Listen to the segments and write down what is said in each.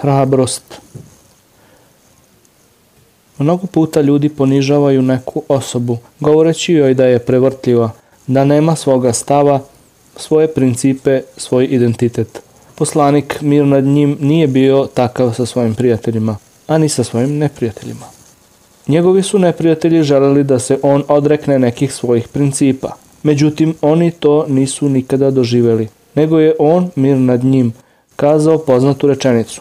Hrabrost. Mnogo puta ljudi ponižavaju neku osobu, govoreći joj da je prevrtljiva, da nema svoga stava, svoje principe, svoj identitet. Poslanik, mir nad njim, nije bio takav sa svojim prijateljima, ani sa svojim neprijateljima. Njegovi su neprijatelji želeli da se on odrekne nekih svojih principa. Međutim, oni to nisu nikada doživeli, nego je on, mir nad njim, kazao poznatu rečenicu.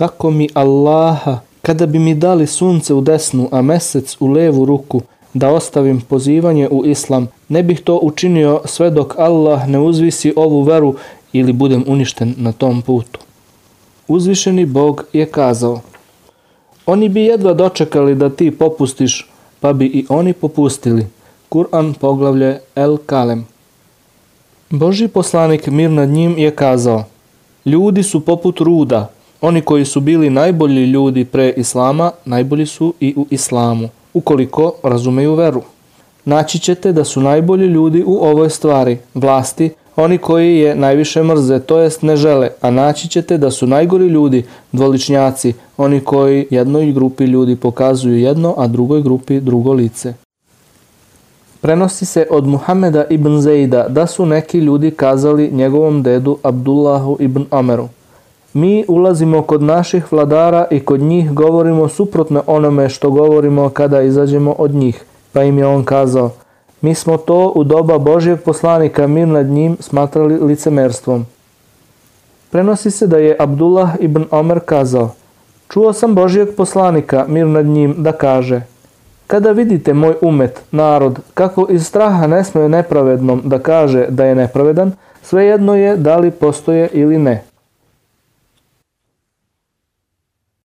Tako mi Allaha, kada bi mi dali sunce u desnu, a mesec u levu ruku, da ostavim pozivanje u islam, ne bih to učinio sve dok Allah ne uzvisi ovu veru ili budem uništen na tom putu. Uzvišeni Bog je kazao, oni bi jedva dočekali da ti popustiš, pa bi i oni popustili. Kur'an poglavlje El Kalem. Boži poslanik mir nad njim je kazao, ljudi su poput ruda, oni koji su bili najbolji ljudi pre Islama, najbolji su i u Islamu, ukoliko razumeju veru. Naći ćete da su najbolji ljudi u ovoj stvari, vlasti, oni koji je najviše mrze, to jest ne žele, a naći ćete da su najgori ljudi, dvoličnjaci, oni koji jednoj grupi ljudi pokazuju jedno, a drugoj grupi drugo lice. Prenosi se od Muhameda ibn Zejda da su neki ljudi kazali njegovom dedu Abdullahu ibn Omeru. Mi ulazimo kod naših vladara i kod njih govorimo suprotno onome što govorimo kada izađemo od njih. Pa im je on kazao, mi smo to u doba Božijeg poslanika mir nad njim smatrali licemerstvom. Prenosi se da je Abdullah ibn Omer kazao, čuo sam Božijeg poslanika mir nad njim da kaže, kada vidite moj umet, narod, kako iz straha ne smije nepravednom da kaže da je nepravedan, svejedno je da li postoje ili ne.